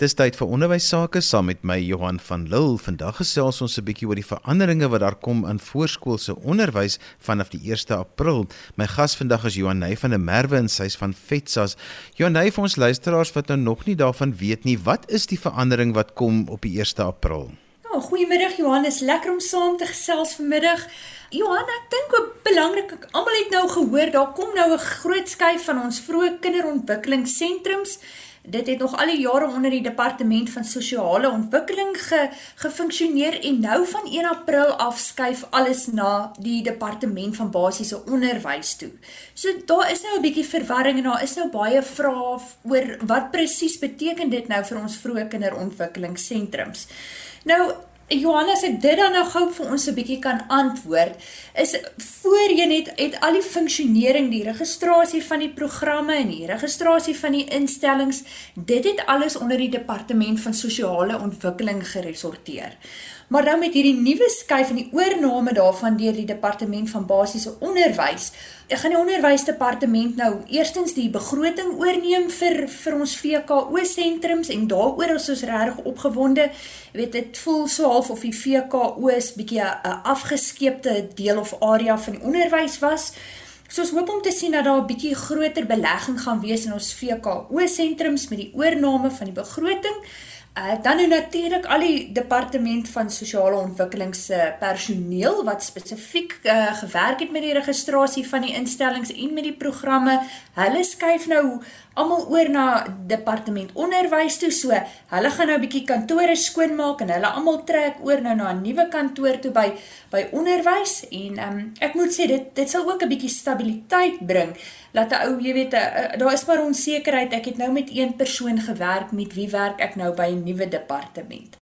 Dis tyd vir onderwys sake saam met my Johan van Lille. Vandag gesels ons 'n bietjie oor die veranderinge wat daar kom in voorskoolse onderwys vanaf die 1 April. My gas vandag is Johan Ney van der Merwe en sy's van Vetsas. Johan Ney vir ons luisteraars wat nou nog nie daarvan weet nie, wat is die verandering wat kom op die 1 April? Ja, goeiemiddag Johan, is lekker om saam te gesels vanmiddag. Johan, ek dink ook belangrik, almal het nou gehoor daar kom nou 'n groot skuif van ons vroeë kinderontwikkelingssentrums Dit het nog al die jare onder die departement van sosiale ontwikkeling ge, gefunksioneer en nou van 1 April af skuif alles na die departement van basiese onderwys toe. So daar is nou 'n bietjie verwarring en daar is nou baie vrae oor wat presies beteken dit nou vir ons vroeë kinderontwikkelingssentrums. Nou Johannes, ek dit dan nou gou vir ons 'n bietjie kan antwoord, is voorheen het het al die funksionering, die registrasie van die programme en die registrasie van die instellings, dit het alles onder die departement van sosiale ontwikkeling geresorteer. Maar nou met hierdie nuwe skuif en die oorneem daarvan deur die departement van basiese onderwys, gaan die onderwysdepartement nou eerstens die begroting oorneem vir vir ons VKO sentrums en daaroor is ons regtig opgewonde. Jy weet dit voel so half of die VKO is bietjie 'n afgeskeepte deel of area van die onderwys was. So ons hoop om te sien dat daar 'n bietjie groter belegging gaan wees in ons VKO sentrums met die oorneem van die begroting. Uh, dan nou natuurlik al die departement van sosiale ontwikkeling se personeel wat spesifiek uh, gewerk het met die registrasie van die instellings en met die programme. Hulle skuif nou almal oor na departement onderwys toe. So hulle gaan nou 'n bietjie kantore skoonmaak en hulle almal trek oor nou na 'n nuwe kantoor toe by by onderwys en um, ek moet sê dit dit sal ook 'n bietjie stabiliteit bring. Laat 'n ou, jy weet, daar is maar onsekerheid. Ek het nou met een persoon gewerk, met wie werk ek nou by 'n nuwe departement?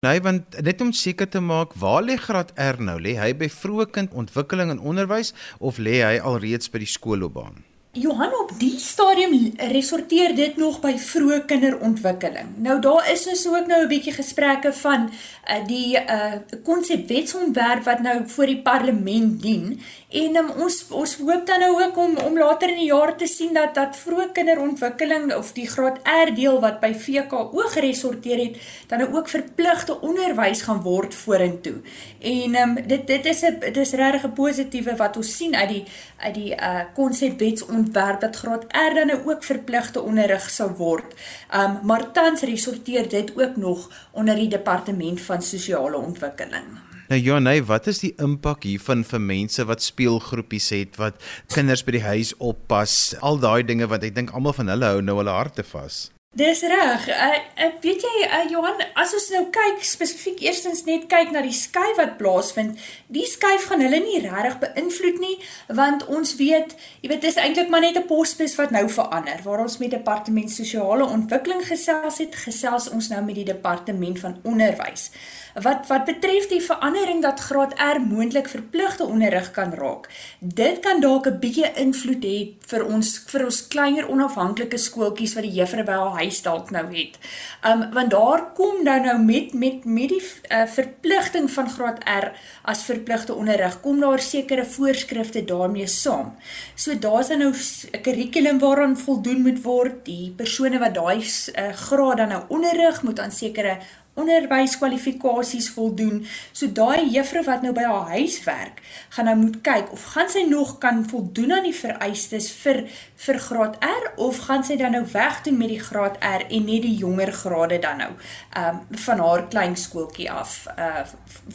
Nee, want net om seker te maak, waar lê Graad R nou? Lê hy by vroeë kindontwikkeling en onderwys of lê hy alreeds by die skoolloopbaan? Johan op die stadium resorteer dit nog by vroeë kinderontwikkeling. Nou daar is ons ook nou 'n bietjie gesprekke van uh, die uh konsepwetsontwerp wat nou voor die parlement dien en um, ons ons hoop dan nou ook om om later in die jaar te sien dat dat vroeë kinderontwikkeling of die graad R deel wat by VKO geresorteer het dan nou ook verpligte onderwys gaan word vorentoe. En um, dit dit is 'n dis regtig 'n positiewe wat ons sien uit die uit die uh konsepwetsontwerp ontwerp dat graad R dan nou ook verpligte onderrig sal word. Um maar tans resorteer dit ook nog onder die departement van sosiale ontwikkeling. Nou ja, nee, wat is die impak hiervan vir mense wat speelgroepies het, wat kinders by die huis oppas, al daai dinge wat ek dink almal van hulle hou nou hulle harte vas. Dis reg. Uh, uh, weet jy uh, Johan, as ons nou kyk spesifiek eerstens net kyk na die skuif wat plaasvind, die skuif gaan hulle nie regtig beïnvloed nie, want ons weet, jy weet dis eintlik maar net 'n posbus wat nou verander. Waar ons met departement sosiale ontwikkeling gesels het, gesels ons nou met die departement van onderwys. Wat wat betref die verandering dat graad R moontlik verpligte onderrig kan raak. Dit kan dalk 'n bietjie invloed hê vir ons vir ons kleiner onafhanklike skooltjies wat die juffrou by haar huis dalk nou het. Um want daar kom nou nou met met met die uh, verpligting van graad R as verpligte onderrig kom daar sekere voorskrifte daarmee saam. So daar's dan nou 'n kurrikulum waaraan voldoen moet word. Die persone wat daai uh, graad dan nou onderrig moet aan sekere onderwyskwalifikasies voldoen. So daai juffrou wat nou by haar huis werk, gaan nou moet kyk of gaan sy nog kan voldoen aan die vereistes vir vir graad R of gaan sy dan nou wegdoen met die graad R en net die jonger grade dan nou ehm um, van haar klein skooltjie af uh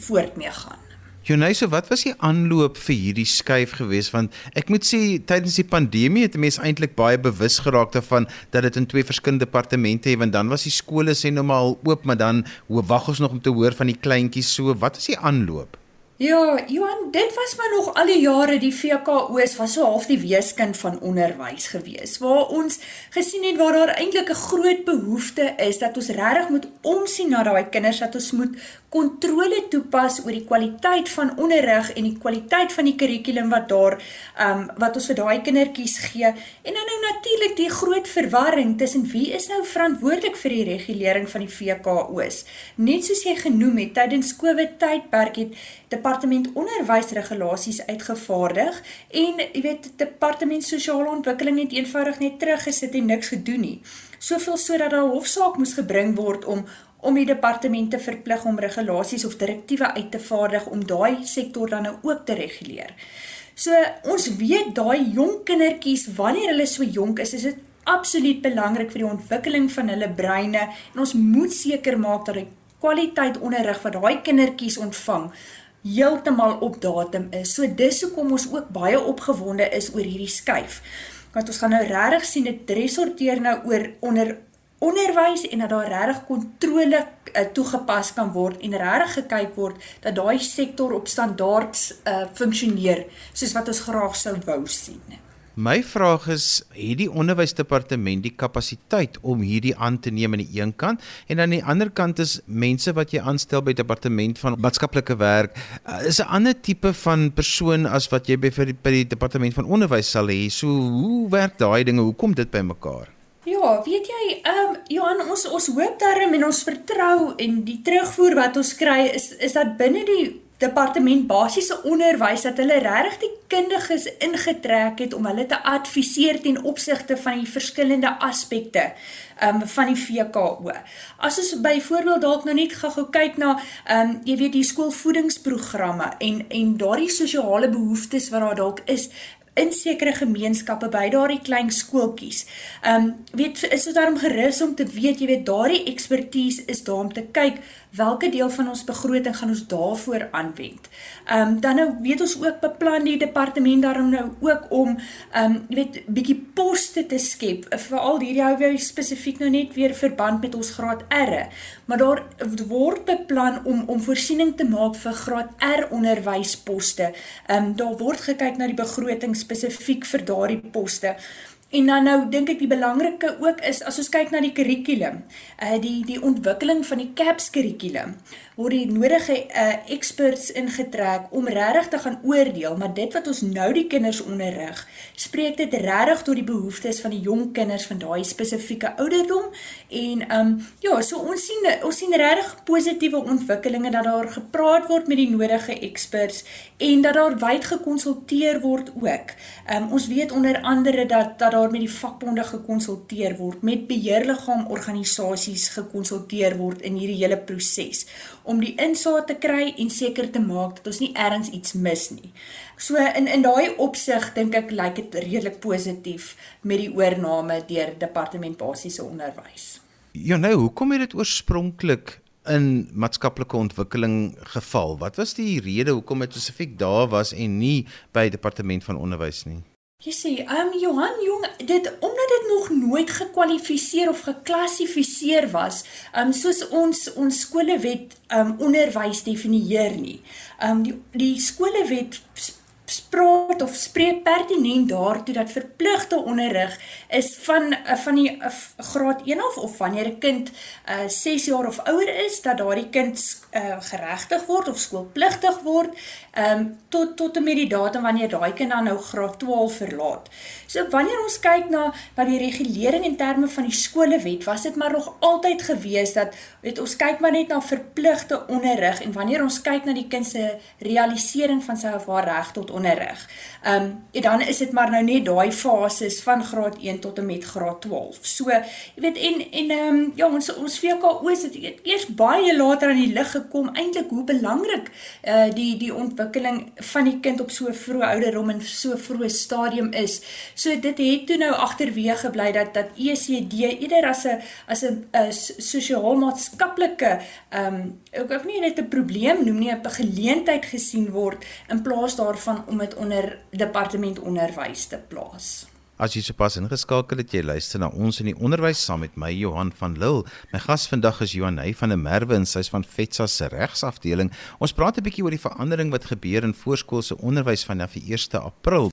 voort mee gaan. Jonayse, wat was die aanloop vir hierdie skuif geweest want ek moet sê tydens die pandemie het mense eintlik baie bewus geraak daarvan dat dit in twee verskillende departemente het want dan was die skole sê nou maar oop maar dan hoe wag ons nog om te hoor van die kleintjies so wat is die aanloop? Ja, Johan, dit was maar nog al die jare die VKO's was so half die weeskind van onderwys gewees. Waar ons gesien het waar daar eintlik 'n groot behoefte is dat ons regtig moet omsien na daai kinders dat ons moet kontrole toepas oor die kwaliteit van onderrig en die kwaliteit van die kurrikulum wat daar ehm um, wat ons vir daai kindertjies gee. En dan nou natuurlik die groot verwarring tussen wie is nou verantwoordelik vir die regulering van die VKO's. Net soos jy genoem het, tydens COVID tydperk het departement onderwys regulasies uitgevaardig en jy weet departement sosiale ontwikkeling het eenvoudig net teruggesit en niks gedoen nie. Soveel sodat daar 'n hofsaak moes gebring word om om die departement te verplig om regulasies of direktiewe uit te vaardig om daai sektor dan nou ook te reguleer. So ons weet daai jong kindertjies wanneer hulle so jonk is, is dit absoluut belangrik vir die ontwikkeling van hulle breine en ons moet seker maak dat die kwaliteit onderrig wat daai kindertjies ontvang heeltemal op datum is. So dis hoekom ons ook baie opgewonde is oor hierdie skuif. Want ons gaan nou regtig sien dit resorteer nou oor onder onderwys en dat daar regtig kontrole uh, toegepas kan word en regtig gekyk word dat daai sektor op standaards uh, funksioneer soos wat ons graag sou wou sien. My vraag is, het die onderwysdepartement die kapasiteit om hierdie aan te neem aan die een kant en aan die ander kant is mense wat jy aanstel by departement van maatskaplike werk, uh, is 'n ander tipe van persoon as wat jy by vir die, by die departement van onderwys sal hê. So hoe werk daai dinge? Hoe kom dit bymekaar? Ja, weet jy, ehm um, Johan, ons ons hoop daarin en ons vertrou en die terugvoer wat ons kry is is dat binne die departement basiese onderwys dat hulle regtig die kundiges ingetrek het om hulle te adviseer ten opsigte van die verskillende aspekte um, van die VKO. As ons byvoorbeeld dalk nou net gou-gou kyk na ehm um, jy weet die skoolvoedingsprogramme en en daardie sosiale behoeftes wat daar dalk is, in sekere gemeenskappe by daardie klein skooltjies. Ehm um, weet is dit daarom gerus om te weet jy weet daardie ekspertise is daar om te kyk watter deel van ons begroting gaan ons daarvoor aanwend. Ehm um, dan nou weet ons ook beplan die departement daarom nou ook om ehm um, jy weet bietjie poste te skep veral hierdie hou weer spesifiek nou net weer verband met ons graad R. Maar daar word beplan om om voorsiening te maak vir graad R onderwysposte. Ehm um, daar word gekyk na die begroting spesifiek vir daardie poste. En dan nou dink ek die belangrike ook is as ons kyk na die kurrikulum, uh die die ontwikkeling van die CAPS kurrikulum, word die nodige uh experts ingetrek om regtig te gaan oordeel, maar dit wat ons nou die kinders onderrig, spreek dit regtig tot die behoeftes van die jong kinders van daai spesifieke ouderdom en um ja, so ons sien ons sien regtig positiewe ontwikkelinge dat daar gepraat word met die nodige experts en dat daar wyd gekonsulteer word ook. Um ons weet onder andere dat dat daar met die vakbonde gekonsulteer word, met beheerliggaam organisasies gekonsulteer word in hierdie hele proses om die insaag te kry en seker te maak dat ons nie ergens iets mis nie. So in in daai opsig dink ek lyk dit redelik positief met die oorneem deur departement basiese onderwys. Ja nou, hoekom het dit oorspronklik in maatskaplike ontwikkeling geval? Wat was die rede hoekom dit spesifiek daar was en nie by departement van onderwys nie? Jy sê, ehm um, Johan Jong, dit omdat dit nog nooit gekwalifiseer of geklassifiseer was, ehm um, soos ons ons skolewet ehm um, onderwys definieer nie. Ehm um, die die skolewet spraak of spreek pertinent daartoe dat verpligte onderrig is van eh, van die uh, graad 1 af of wanneer 'n kind uh, eh, 6 jaar of ouer is dat daardie kind uh, geregtig word of skoolpligtig word um, tot tot en met die datum wanneer daai kind dan nou graad 12 verlaat. So wanneer ons kyk na na die regulering in terme van die skolewet, was dit maar nog altyd gewees dat weet ons kyk maar net na verpligte onderrig en wanneer ons kyk na die kind se realisering van sy of haar reg tot onderrig. Ehm um, en dan is dit maar nou net daai fases van graad 1 tot en met graad 12. So, jy weet en en ehm um, ja, ons ons VKO se het eers baie later aan die lig gekom eintlik hoe belangrik eh uh, die die ontwikkeling van die kind op so vroeë ouderdom en so vroeë stadium is. So dit het toe nou agterweë gebly dat dat ECD eerder as 'n as 'n sosiaal-maatskaplike ehm um, ook ook nie net 'n probleem noem nie 'n geleentheid gesien word in plaas daarvan om dit onder departement onderwys te plaas. As jy sopas ingeskakel het, jy luister na ons in die onderwys saam met my Johan van Lille. My gas vandag is Johan Hey van der Merwe en sy's van FETSA se regsafdeling. Ons praat 'n bietjie oor die verandering wat gebeur in voorskoolse onderwys vanaf die 1 April.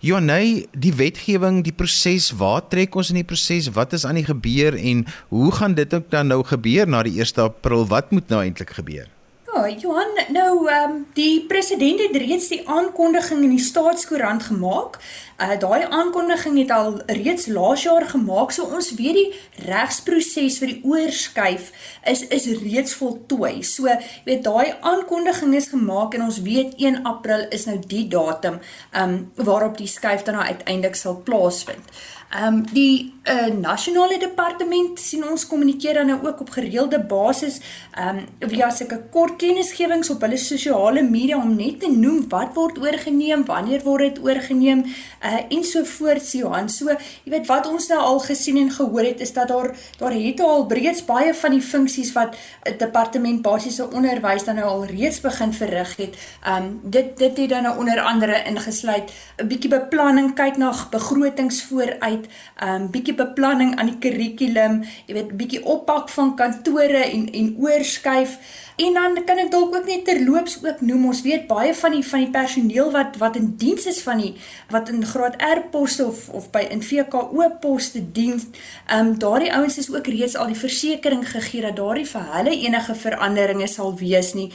Johan Hey, die wetgewing, die proses, waar trek ons in die proses? Wat is aan die gebeur en hoe gaan dit ook dan nou gebeur na die 1 April? Wat moet nou eintlik gebeur? Ja, Johan, nou ehm um, die president het reeds die aankondiging in die staatskoerant gemaak. Uh daai aankondiging het al reeds laas jaar gemaak, so ons weet die regsproses vir die oorskuif is is reeds voltooi. So, jy weet daai aankondiging is gemaak en ons weet 1 April is nou die datum ehm um, waarop die skuif dan nou uiteindelik sal plaasvind. Ehm um, die uh, nasionale departement sien ons kommunikeer dan nou ook op gereelde basis ehm um, via sulke kort kennisgewings op hulle sosiale media om net te noem wat word oorgeneem, wanneer word dit oorgeneem uh, en so voort Johan. So jy weet wat ons nou al gesien en gehoor het is dat daar daar het al breeds baie van die funksies wat 'n departement basiese onderwys dan nou al reeds begin verrig het. Ehm um, dit dit het dan nou onder andere ingesluit 'n bietjie beplanning, kyk na begrotings vooruit, ehm um, bietjie beplanning aan die kurrikulum, jy weet bietjie oppak van kantore en en oorskuif. En dan kan ek dalk ook net terloops ook noem, ons weet baie van die van die personeel wat wat in diens is van die wat in graad R poste of of by in VKO poste dien, ehm um, daardie ouens is ook reeds al die versekering gegee dat daardie vir hulle enige veranderinge sal wees nie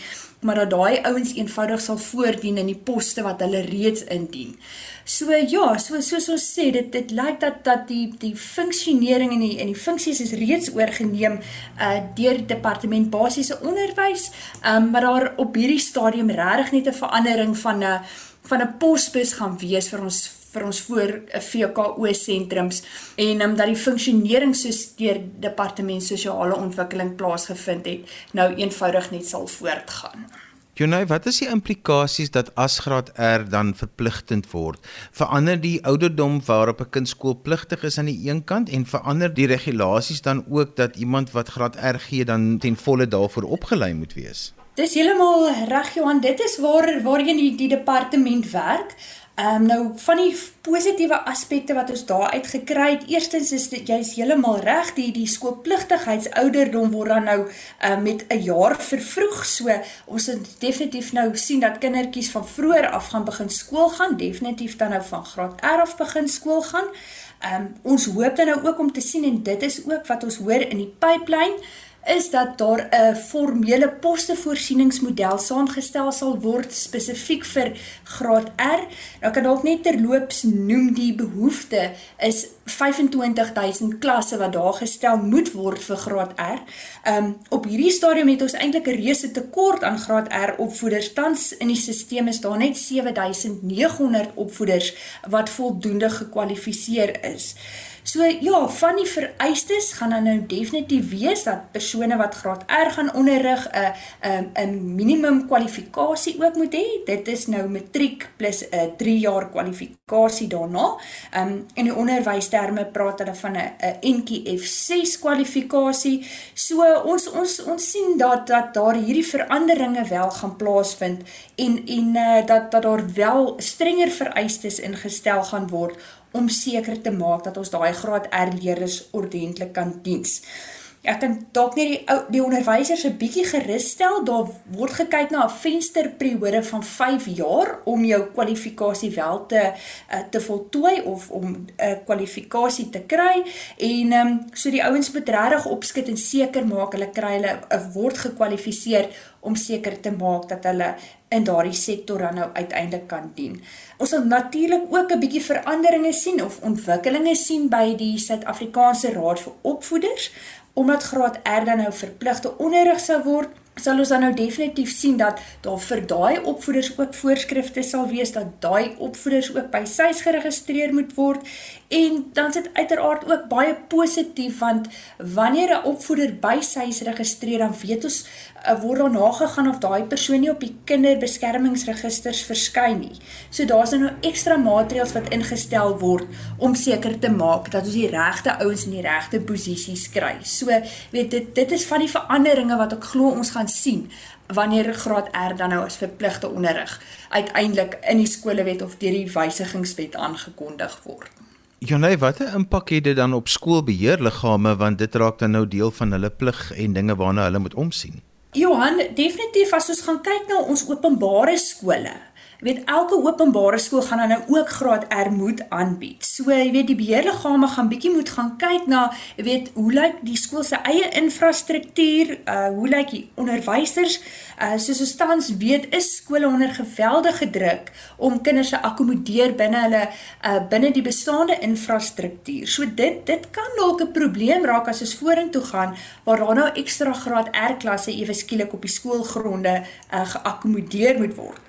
maar dat daai ouens eenvoudig sal voordien in die poste wat hulle reeds indien. So ja, so soos ons sê, dit dit lyk dat dat die die funksionering en die en die funksies is reeds oorgeneem uh deur departement basiese onderwys, um, maar daar op hierdie stadium regtig net 'n verandering van 'n van 'n posbus gaan wees vir ons vir ons voor 'n eh, VKO sentrums en um, dat die funksionering soos deur departement sosiale ontwikkeling plaasgevind het nou eenvoudig net sal voortgaan. Jonay, wat is die implikasies dat as graad R dan verpligtend word? Verander die ouderdom waarop 'n kind skoolpligtig is aan die een kant en verander die regulasies dan ook dat iemand wat graad R gee dan ten volle daarvoor opgelei moet wees? Dis heeltemal reg Johan, dit is waar waarheen die, die departement werk. Ehm um, nou van die positiewe aspekte wat ons daar uit gekry het, eerstens is dit jy's heeltemal reg, die die skoolpligtigheidsouderdom word dan nou uh, met 'n jaar vervroeg. So ons het definitief nou sien dat kindertjies van vroeër af gaan begin skool gaan, definitief dan nou van graad R af begin skool gaan. Ehm um, ons hoop dan nou ook om te sien en dit is ook wat ons hoor in die pipeline is dat daar 'n formele postevoorsieningsmodel saamgestel sal word spesifiek vir graad R. Nou kan dalk net terloops noem die behoefte is 25000 klasse wat daar gestel moet word vir graad R. Um op hierdie stadium het ons eintlik 'n reuse tekort aan graad R opvoeders. Tans in die stelsel is daar net 7900 opvoeders wat voldoende gekwalifiseer is. So ja, van die vereistes gaan dan nou definitief wees dat persone wat graad R gaan onderrig 'n 'n 'n minimum kwalifikasie ook moet hê. Dit is nou matriek plus 'n 3 jaar kwalifikasie daarna. Ehm um, in die onderwysterme praat hulle van 'n 'n NQF 6 kwalifikasie. So ons ons ons sien dat dat daar hierdie veranderinge wel gaan plaasvind en en uh, dat dat daar wel strenger vereistes ingestel gaan word om seker te maak dat ons daai graad R leerders ordentlik kan diens. Ek kan dalk net die die onderwysers 'n bietjie gerus stel. Daar word gekyk na 'n vensterperiode van 5 jaar om jou kwalifikasie wel te uh, te voltooi of om 'n uh, kwalifikasie te kry en ehm um, so die ouens moet regtig opskit en seker maak hulle kry hulle uh, word gekwalifiseer om seker te maak dat hulle in daardie sektor dan nou uiteindelik kan dien. Ons sal natuurlik ook 'n bietjie veranderinge sien of ontwikkelinge sien by die Suid-Afrikaanse Raad vir Opvoeders omdat graad R dan nou verpligte onderrig sou word sal ons dan nou definitief sien dat daar vir daai opvoeders ook voorskrifte sal wees dat daai opvoeders ook by SAIS geregistreer moet word en dan is dit uiteraard ook baie positief want wanneer 'n opvoeder by SAIS registreer dan weet ons uh, word daar nagegaan of daai persoon nie op die kinderbeskermingsregisters verskyn nie. So daar's nou ekstra maatreëls wat ingestel word om seker te maak dat ons die regte ouens in die regte posisies kry. So weet dit dit is van die veranderinge wat ek glo ons gaan sien wanneer graad R dan nou as verpligte onderrig uiteindelik in die skolewet of deur die wysigingswet aangekondig word. Jonay, watter impak het dit dan op skoolbeheerliggame want dit raak dan nou deel van hulle plig en dinge waarna hulle moet omsien? Johan, definitief as ons gaan kyk na ons openbare skole, weet elke openbare skool gaan dan nou ook graad R moet aanbied. So jy weet die beheerliggame gaan bietjie moet gaan kyk na jy weet hoe lyk die skool se eie infrastruktuur, uh hoe lyk die onderwysers? Uh soos ons tans weet is skole onder geweldige druk om kinders te akkommodeer binne hulle uh binne die bestaande infrastruktuur. So dit dit kan dalk 'n probleem raak as ons vorentoe gaan waar daar nou ekstra graad R klasse ewe skielik op die skoolgronde uh geakkommodeer moet word.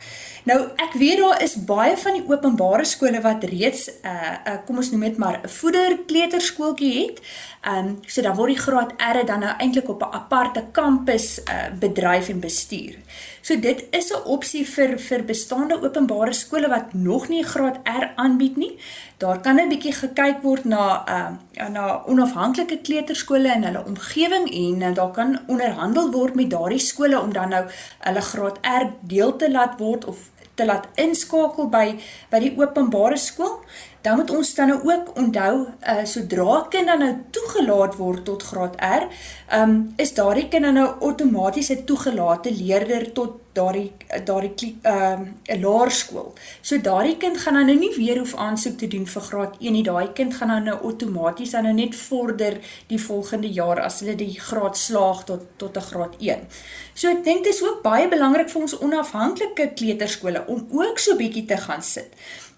Nou ek weet daar is baie van die openbare skole wat reeds 'n uh, uh, kom ons noem dit maar 'n voeder kleuterskooltjie het. Ehm um, so dan word die graad R dan nou eintlik op 'n aparte kampus uh, bedryf en bestuur. So dit is 'n opsie vir vir bestaande openbare skole wat nog nie graad R aanbied nie. Daar kan 'n bietjie gekyk word na uh, na onafhanklike kleuterskole in hulle omgewing en uh, daar kan onderhandel word met daardie skole om dan nou hulle graad R deel te laat word of te laat inskakel by by die openbare skool. Dan moet ons dan nou ook onthou uh sodra kind dan nou toegelaat word tot graad R, um is daardie kind dan nou outomaties 'n toegelate leerder tot daardie daardie ehm uh, 'n laerskool. So daardie kind gaan dan nou nie weer hoef aansoek te doen vir graad 1 nie. Daai kind gaan dan nou outomaties dan nou net vorder die volgende jaar as hulle die graad slaag tot tot 'n graad 1. So ek dink dit is ook baie belangrik vir ons onafhanklike kleuterskole om ook so bietjie te gaan sit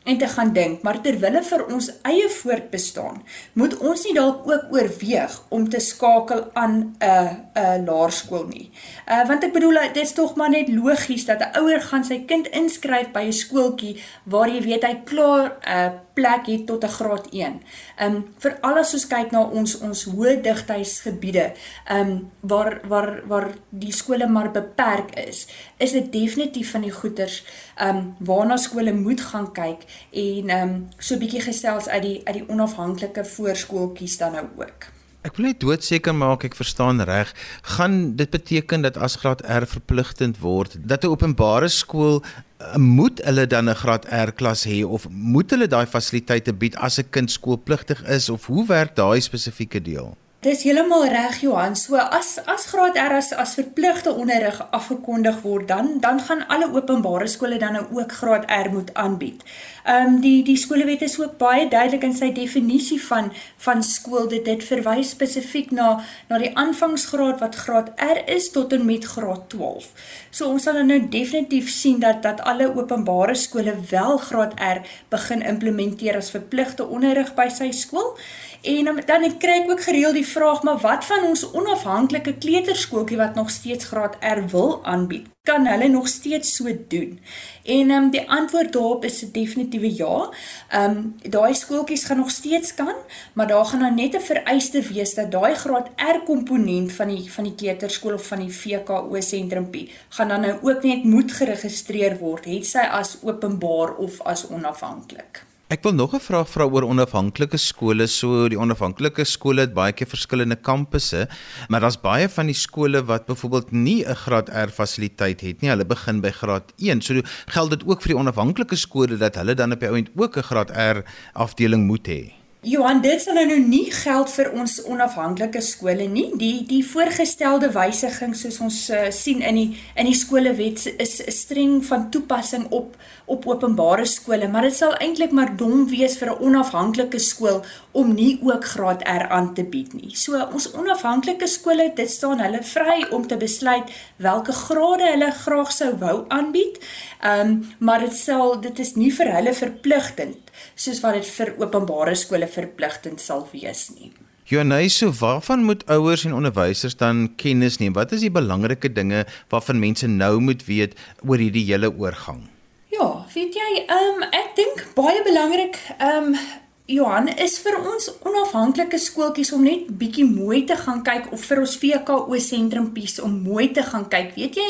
en te gaan dink, maar ter wille vir ons eie voortbestaan, moet ons nie dalk ook oorweeg om te skakel aan 'n 'n laerskool nie. Uh want ek bedoel dit is tog maar net logies dat 'n ouer gaan sy kind inskryf by 'n skooltjie waar jy weet hy klaar 'n uh, plek het tot 'n graad 1. Um vir alles soos kyk na ons ons hoë digtheidsgebiede, um waar waar waar die skole maar beperk is, is dit definitief van die goeters um waarna skole moet gaan kyk en um so 'n bietjie gesels uit die uit die onafhanklike voorskooltjies dan nou ook. Ek wil net doodseker maak ek verstaan reg. Gaan dit beteken dat as graad R verpligtend word, dat 'n openbare skool eh, moet hulle dan 'n graad R klas hê of moet hulle daai fasiliteite bied as 'n kind skoolpligtig is of hoe werk daai spesifieke deel? Dis heeltemal reg Johan. So as as graad R as as verpligte onderrig afgekondig word, dan dan gaan alle openbare skole dan nou ook graad R moet aanbied. Ehm um, die die skolewet is ook baie duidelik in sy definisie van van skool. Dit dit verwys spesifiek na na die aanvangsgraad wat graad R is tot en met graad 12. So ons sal nou definitief sien dat dat alle openbare skole wel graad R begin implementeer as verpligte onderrig by sy skool. En dan kry ek ook gereeld die vraag, maar wat van ons onafhanklike kleuterskooltjie wat nog steeds graad R wil aanbied? Kan hulle nog steeds so doen? En ehm um, die antwoord daarop is 'n definitiewe ja. Ehm um, daai skooltjies gaan nog steeds kan, maar daar gaan nou net 'n vereiste wees dat daai graad R komponent van die van die kleuterskool of van die VKO sentrumpie gaan dan nou ook net moet geregistreer word, het sy as openbaar of as onafhanklik. Ek wil nog 'n vraag vra oor onafhanklike skole. So die onafhanklike skole het baie keer verskillende kampusse, maar daar's baie van die skole wat byvoorbeeld nie 'n graad R fasiliteit het nie. Hulle begin by graad 1. So geld dit ook vir die onafhanklike skole dat hulle dan op die ount ook 'n graad R afdeling moet hê. Johan, dit sal nou nie geld vir ons onafhanklike skole nie. Die die voorgestelde wysiging soos ons uh, sien in die in die skolewet is streng van toepassing op op openbare skole, maar dit sal eintlik maar dom wees vir 'n onafhanklike skool om nie ook graad R aan te bied nie. So ons onafhanklike skole, dit staan hulle vry om te besluit watter grade hulle graag sou wou aanbied. Ehm, um, maar dit sal dit is nie vir hulle verpligtend soos wat dit vir openbare skole verpligtend sal wees nie. Johannes, so waarvan moet ouers en onderwysers dan kennis neem? Wat is die belangrike dinge waarvan mense nou moet weet oor hierdie hele oorgang? Ja, weet jy, ehm um, ek dink baie belangrik ehm um, Johan is vir ons onafhanklike skooltjies om net bietjie mooi te gaan kyk of vir ons VKO sentrumpies om mooi te gaan kyk. Weet jy,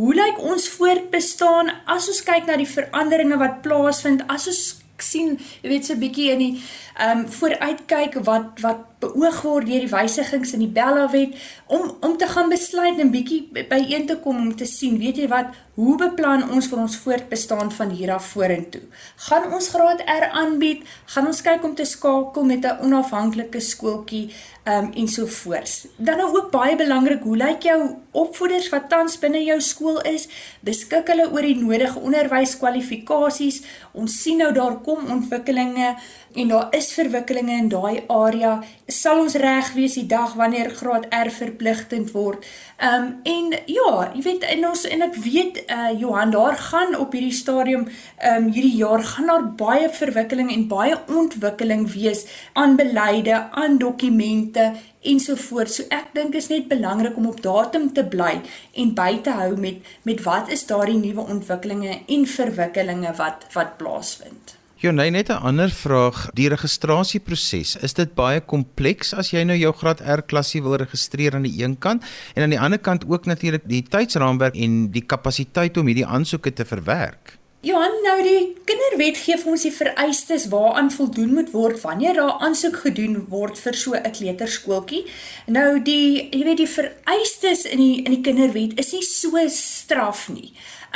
hoe lyk ons voortbestaan as ons kyk na die veranderinge wat plaasvind? As ons sien, jy weet so 'n bietjie in die ehm um, vooruitkyk wat wat beoog word deur die wysigings in die Bella wet om om te gaan besluit en bietjie byeen te kom om te sien, weet jy wat, hoe beplan ons vir ons voortbestaan van hier af vorentoe? Gaan ons graad R aanbied? Gaan ons kyk om te skakel met 'n onafhanklike skooltjie um, en so voort. Dan nou ook baie belangrik, hoe lyk jou opvoeders wat tans binne jou skool is? Beskik hulle oor die nodige onderwyskwalifikasies? Ons sien nou daar kom ontwikkelinge en daar is verwikkelinge in daai area, sal ons reg wees die dag wanneer graad R verpligtend word. Ehm um, en ja, jy weet en ons en ek weet uh Johan daar gaan op hierdie stadium ehm um, hierdie jaar gaan daar baie verwikkeling en baie ontwikkeling wees aan beleide, aan dokumente ensovoorts. So ek dink is net belangrik om op datum te bly en by te hou met met wat is daardie nuwe ontwikkelinge en verwikkelinge wat wat plaasvind. Jonay net 'n ander vraag, die registrasieproses, is dit baie kompleks as jy nou jou graad R klasie wil registreer aan die een kant en aan die ander kant ook natuurlik die tydsraamwerk en die kapasiteit om hierdie aansoeke te verwerk? Johan, nou die kinderwet gee vir ons die vereistes waaraan voldoen moet word wanneer daar aansoek gedoen word vir so 'n kleuterskooltjie. Nou die jy weet die vereistes in die in die kinderwet is nie so straf nie.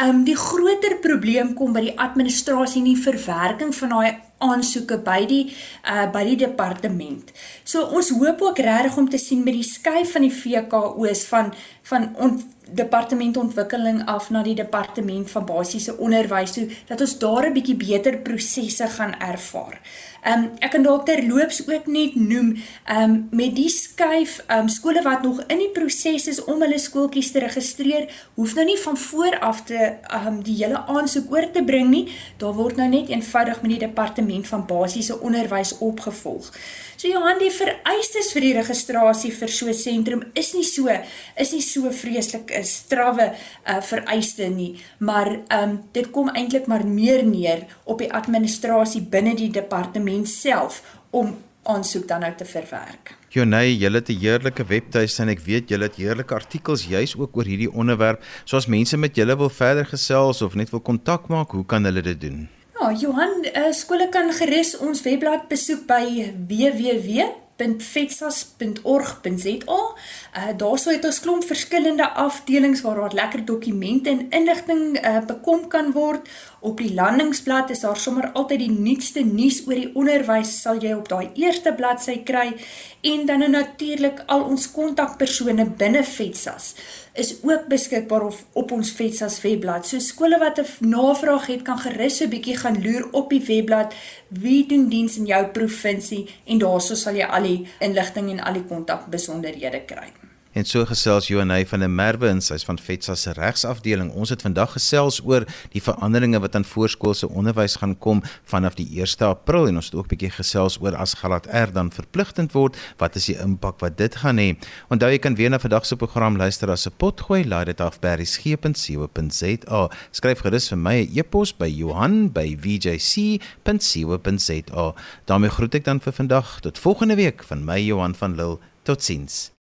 Um die groter probleem kom by die administrasie en die verwerking van daai aansoeke by die uh by die departement. So ons hoop ook regtig om te sien met die skuif van die VKO's van van ont, departement ontwikkeling af na die departement van basiese onderwys so dat ons daar 'n bietjie beter prosesse gaan ervaar. Um ek kan dalk terloops ook net noem um met die skuif um skole wat nog in die proses is om hulle skooltjies te registreer, hoef nou nie van voor af te um die hele aansoek oor te bring nie. Daar word nou net eenvoudig met die departement van basiese onderwys opgevolg. So Johan, die vereistes vir die registrasie vir so 'n sentrum is nie so is nie so vreeslik 'n strawwe uh, vereiste nie, maar ehm um, dit kom eintlik maar meer neer op die administrasie binne die departement self om aansoek dan nou te verwerk. Jonay, jy het 'n heerlike webtuiste en ek weet jy het heerlike artikels juis ook oor hierdie onderwerp. So as mense met julle wil verder gesels of net wil kontak maak, hoe kan hulle dit doen? Ja, Johan, uh, skole kan gerus ons webblad besoek by www.fetsas.org.za. Uh, daar sou het ons klomp verskillende afdelings waar daar lekker dokumente en inligting uh, bekom kan word. Op die landingsblad is daar sommer altyd die nuutste nuus oor die onderwys sal jy op daai eerste bladsy kry en dan nou natuurlik al ons kontakpersone binne Fetsas is ook beskikbaar op, op ons FETSAS webblad. So skole wat 'n navraag het, kan gerus 'n bietjie gaan loer op die webblad wie doen diens in jou provinsie en daarso sal jy al die inligting en al die kontak besonderhede kry. En so gesels Johanay van der Merwe en sy's van FETSA se regsafdeling. Ons het vandag gesels oor die veranderinge wat aan voorskoolse onderwys gaan kom vanaf die 1 April en ons het ook bietjie gesels oor as graad R dan verpligtend word, wat is die impak wat dit gaan hê. Onthou jy kan weer na vandag se program luister as 'n potgooi, laai dit af by berriesgep.co.za. Skryf gerus vir my 'n e e-pos by Johan@vjc.co.za. daarmee groet ek dan vir vandag tot volgende week van my Johan van Lille. Totsiens.